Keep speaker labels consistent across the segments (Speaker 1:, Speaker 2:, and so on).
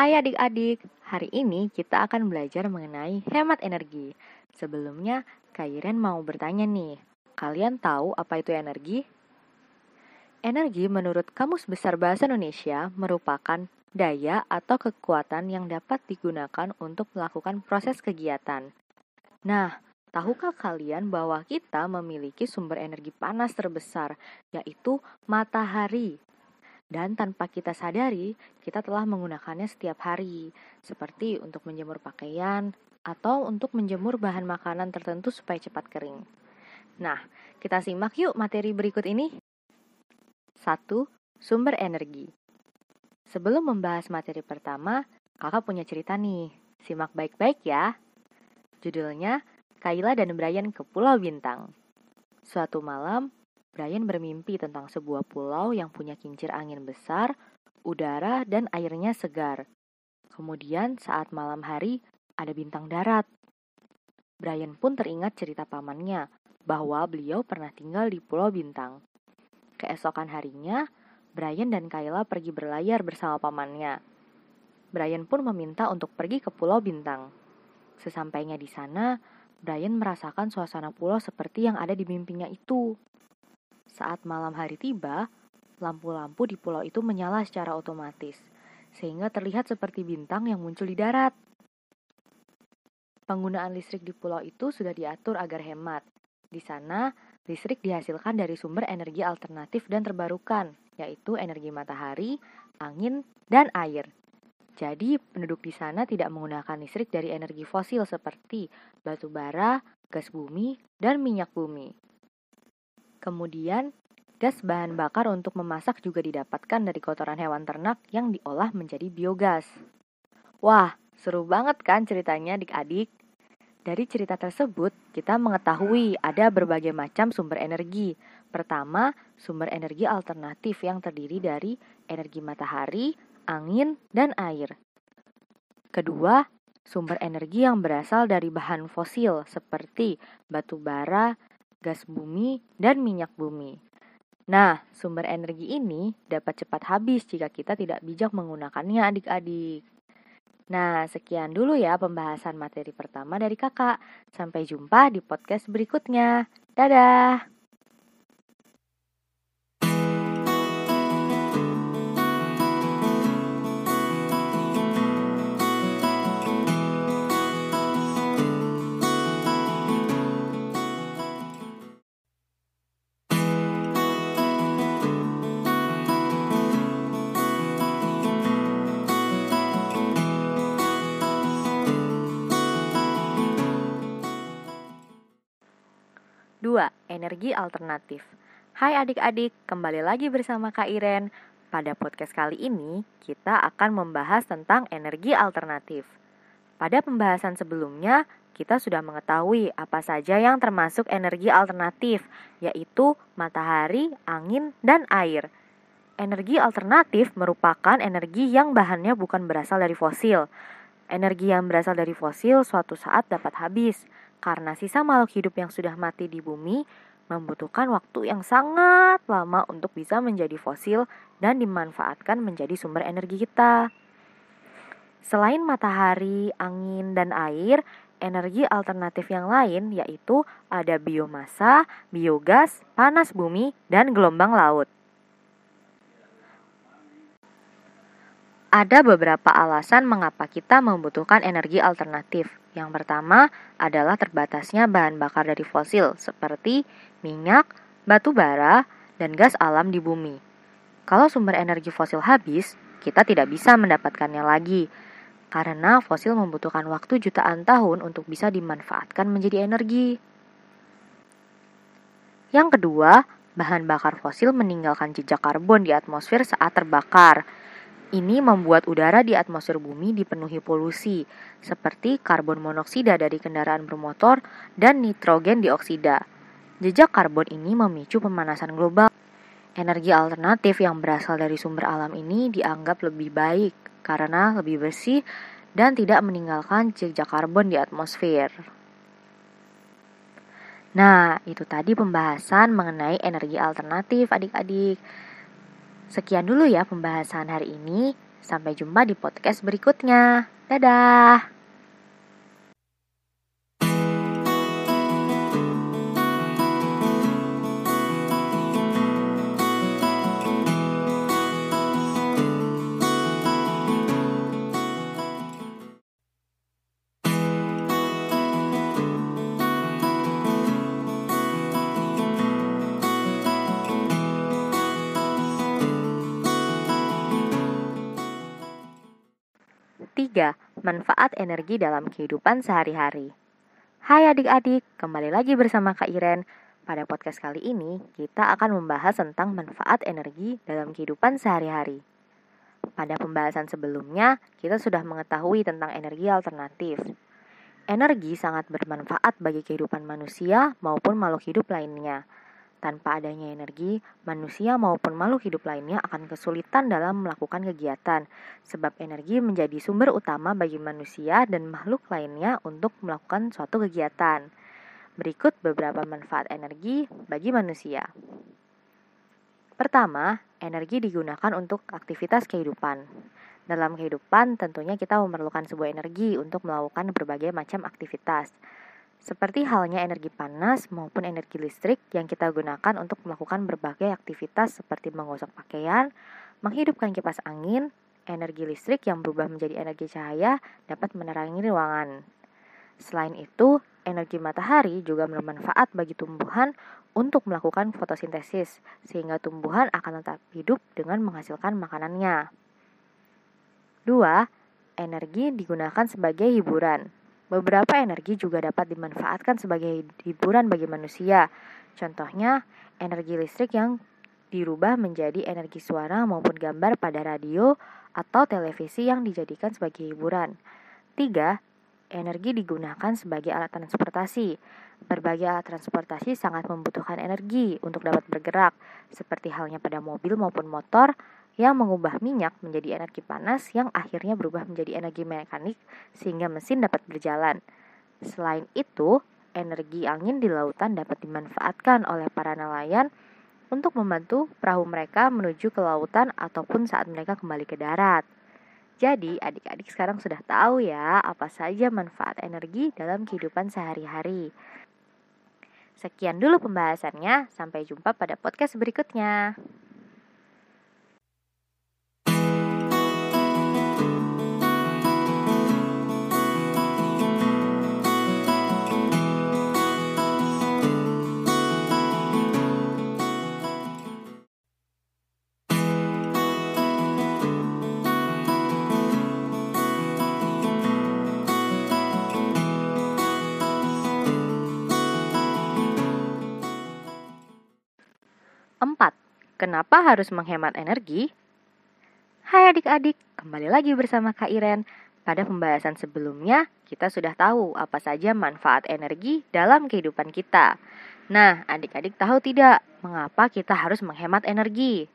Speaker 1: Hai adik-adik, hari ini kita akan belajar mengenai hemat energi. Sebelumnya, Kairen mau bertanya nih, kalian tahu apa itu energi? Energi menurut Kamus Besar Bahasa Indonesia merupakan daya atau kekuatan yang dapat digunakan untuk melakukan proses kegiatan. Nah, tahukah kalian bahwa kita memiliki sumber energi panas terbesar, yaitu matahari? Dan tanpa kita sadari, kita telah menggunakannya setiap hari, seperti untuk menjemur pakaian atau untuk menjemur bahan makanan tertentu supaya cepat kering. Nah, kita simak yuk materi berikut ini. 1. Sumber energi. Sebelum membahas materi pertama, kakak punya cerita nih. Simak baik-baik ya. Judulnya, Kayla dan Brian ke Pulau Bintang. Suatu malam, Brian bermimpi tentang sebuah pulau yang punya kincir angin besar, udara, dan airnya segar. Kemudian saat malam hari, ada bintang darat. Brian pun teringat cerita pamannya bahwa beliau pernah tinggal di Pulau Bintang. Keesokan harinya, Brian dan Kayla pergi berlayar bersama pamannya. Brian pun meminta untuk pergi ke Pulau Bintang. Sesampainya di sana, Brian merasakan suasana pulau seperti yang ada di mimpinya itu. Saat malam hari tiba, lampu-lampu di pulau itu menyala secara otomatis, sehingga terlihat seperti bintang yang muncul di darat. Penggunaan listrik di pulau itu sudah diatur agar hemat. Di sana, listrik dihasilkan dari sumber energi alternatif dan terbarukan, yaitu energi matahari, angin, dan air. Jadi, penduduk di sana tidak menggunakan listrik dari energi fosil seperti batu bara, gas bumi, dan minyak bumi. Kemudian, gas bahan bakar untuk memasak juga didapatkan dari kotoran hewan ternak yang diolah menjadi biogas. Wah, seru banget kan ceritanya adik-adik? Dari cerita tersebut, kita mengetahui ada berbagai macam sumber energi. Pertama, sumber energi alternatif yang terdiri dari energi matahari, angin, dan air. Kedua, sumber energi yang berasal dari bahan fosil seperti batu bara, gas bumi, dan minyak bumi. Nah, sumber energi ini dapat cepat habis jika kita tidak bijak menggunakannya adik-adik. Nah, sekian dulu ya pembahasan materi pertama dari kakak. Sampai jumpa di podcast berikutnya. Dadah! 2. Energi alternatif. Hai adik-adik, kembali lagi bersama Kak Iren. Pada podcast kali ini, kita akan membahas tentang energi alternatif. Pada pembahasan sebelumnya, kita sudah mengetahui apa saja yang termasuk energi alternatif, yaitu matahari, angin, dan air. Energi alternatif merupakan energi yang bahannya bukan berasal dari fosil. Energi yang berasal dari fosil suatu saat dapat habis, karena sisa makhluk hidup yang sudah mati di bumi membutuhkan waktu yang sangat lama untuk bisa menjadi fosil dan dimanfaatkan menjadi sumber energi kita. Selain matahari, angin, dan air, energi alternatif yang lain yaitu ada biomasa, biogas, panas bumi, dan gelombang laut. Ada beberapa alasan mengapa kita membutuhkan energi alternatif. Yang pertama adalah terbatasnya bahan bakar dari fosil seperti minyak, batu bara, dan gas alam di bumi. Kalau sumber energi fosil habis, kita tidak bisa mendapatkannya lagi karena fosil membutuhkan waktu jutaan tahun untuk bisa dimanfaatkan menjadi energi. Yang kedua, bahan bakar fosil meninggalkan jejak karbon di atmosfer saat terbakar ini membuat udara di atmosfer bumi dipenuhi polusi, seperti karbon monoksida dari kendaraan bermotor dan nitrogen dioksida. Jejak karbon ini memicu pemanasan global. Energi alternatif yang berasal dari sumber alam ini dianggap lebih baik karena lebih bersih dan tidak meninggalkan jejak karbon di atmosfer. Nah, itu tadi pembahasan mengenai energi alternatif, adik-adik. Sekian dulu ya pembahasan hari ini. Sampai jumpa di podcast berikutnya. Dadah. Tiga, manfaat energi dalam kehidupan sehari-hari. Hai adik-adik, kembali lagi bersama Kak Iren. Pada podcast kali ini, kita akan membahas tentang manfaat energi dalam kehidupan sehari-hari. Pada pembahasan sebelumnya, kita sudah mengetahui tentang energi alternatif. Energi sangat bermanfaat bagi kehidupan manusia maupun makhluk hidup lainnya. Tanpa adanya energi, manusia maupun makhluk hidup lainnya akan kesulitan dalam melakukan kegiatan, sebab energi menjadi sumber utama bagi manusia dan makhluk lainnya untuk melakukan suatu kegiatan. Berikut beberapa manfaat energi bagi manusia. Pertama, energi digunakan untuk aktivitas kehidupan. Dalam kehidupan, tentunya kita memerlukan sebuah energi untuk melakukan berbagai macam aktivitas seperti halnya energi panas maupun energi listrik yang kita gunakan untuk melakukan berbagai aktivitas seperti menggosok pakaian, menghidupkan kipas angin, energi listrik yang berubah menjadi energi cahaya dapat menerangi ruangan. Selain itu, energi matahari juga bermanfaat bagi tumbuhan untuk melakukan fotosintesis, sehingga tumbuhan akan tetap hidup dengan menghasilkan makanannya. 2. Energi digunakan sebagai hiburan. Beberapa energi juga dapat dimanfaatkan sebagai hiburan bagi manusia. Contohnya, energi listrik yang dirubah menjadi energi suara maupun gambar pada radio atau televisi yang dijadikan sebagai hiburan. 3. Energi digunakan sebagai alat transportasi. Berbagai alat transportasi sangat membutuhkan energi untuk dapat bergerak, seperti halnya pada mobil maupun motor, yang mengubah minyak menjadi energi panas yang akhirnya berubah menjadi energi mekanik sehingga mesin dapat berjalan. Selain itu, energi angin di lautan dapat dimanfaatkan oleh para nelayan untuk membantu perahu mereka menuju ke lautan ataupun saat mereka kembali ke darat. Jadi, adik-adik sekarang sudah tahu ya apa saja manfaat energi dalam kehidupan sehari-hari. Sekian dulu pembahasannya, sampai jumpa pada podcast berikutnya. 4. Kenapa harus menghemat energi? Hai adik-adik, kembali lagi bersama Kak Iren. Pada pembahasan sebelumnya, kita sudah tahu apa saja manfaat energi dalam kehidupan kita. Nah, adik-adik tahu tidak mengapa kita harus menghemat energi?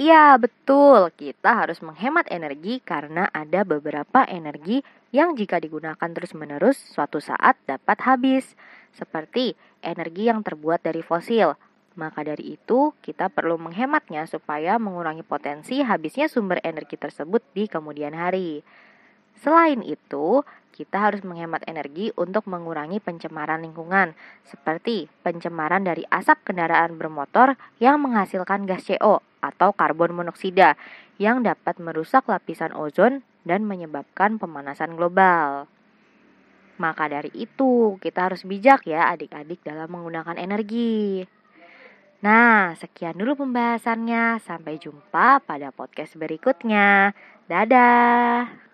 Speaker 1: Iya, betul. Kita harus menghemat energi karena ada beberapa energi yang jika digunakan terus-menerus suatu saat dapat habis, seperti energi yang terbuat dari fosil. Maka dari itu, kita perlu menghematnya supaya mengurangi potensi habisnya sumber energi tersebut di kemudian hari. Selain itu, kita harus menghemat energi untuk mengurangi pencemaran lingkungan, seperti pencemaran dari asap kendaraan bermotor yang menghasilkan gas CO atau karbon monoksida yang dapat merusak lapisan ozon dan menyebabkan pemanasan global. Maka dari itu, kita harus bijak ya adik-adik dalam menggunakan energi. Nah, sekian dulu pembahasannya. Sampai jumpa pada podcast berikutnya. Dadah.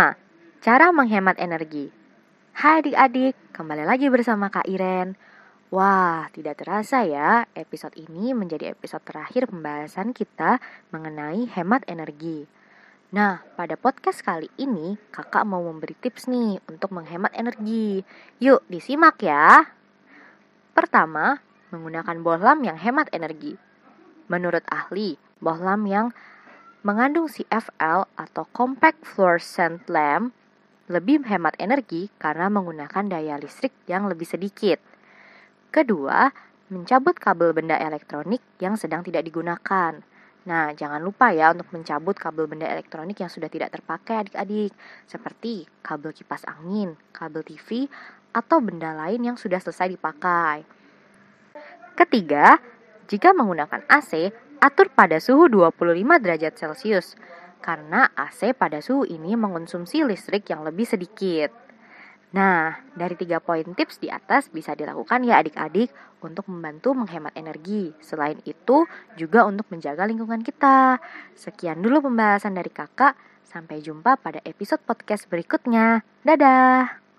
Speaker 1: 5. Cara menghemat energi Hai adik-adik, kembali lagi bersama Kak Iren Wah, tidak terasa ya, episode ini menjadi episode terakhir pembahasan kita mengenai hemat energi. Nah, pada podcast kali ini, kakak mau memberi tips nih untuk menghemat energi. Yuk, disimak ya. Pertama, menggunakan bohlam yang hemat energi. Menurut ahli, bohlam yang mengandung CFL atau Compact Fluorescent Lamp lebih hemat energi karena menggunakan daya listrik yang lebih sedikit. Kedua, mencabut kabel benda elektronik yang sedang tidak digunakan. Nah, jangan lupa ya untuk mencabut kabel benda elektronik yang sudah tidak terpakai adik-adik, seperti kabel kipas angin, kabel TV, atau benda lain yang sudah selesai dipakai. Ketiga, jika menggunakan AC, atur pada suhu 25 derajat Celcius, karena AC pada suhu ini mengonsumsi listrik yang lebih sedikit. Nah, dari tiga poin tips di atas bisa dilakukan ya adik-adik untuk membantu menghemat energi. Selain itu, juga untuk menjaga lingkungan kita. Sekian dulu pembahasan dari kakak. Sampai jumpa pada episode podcast berikutnya. Dadah!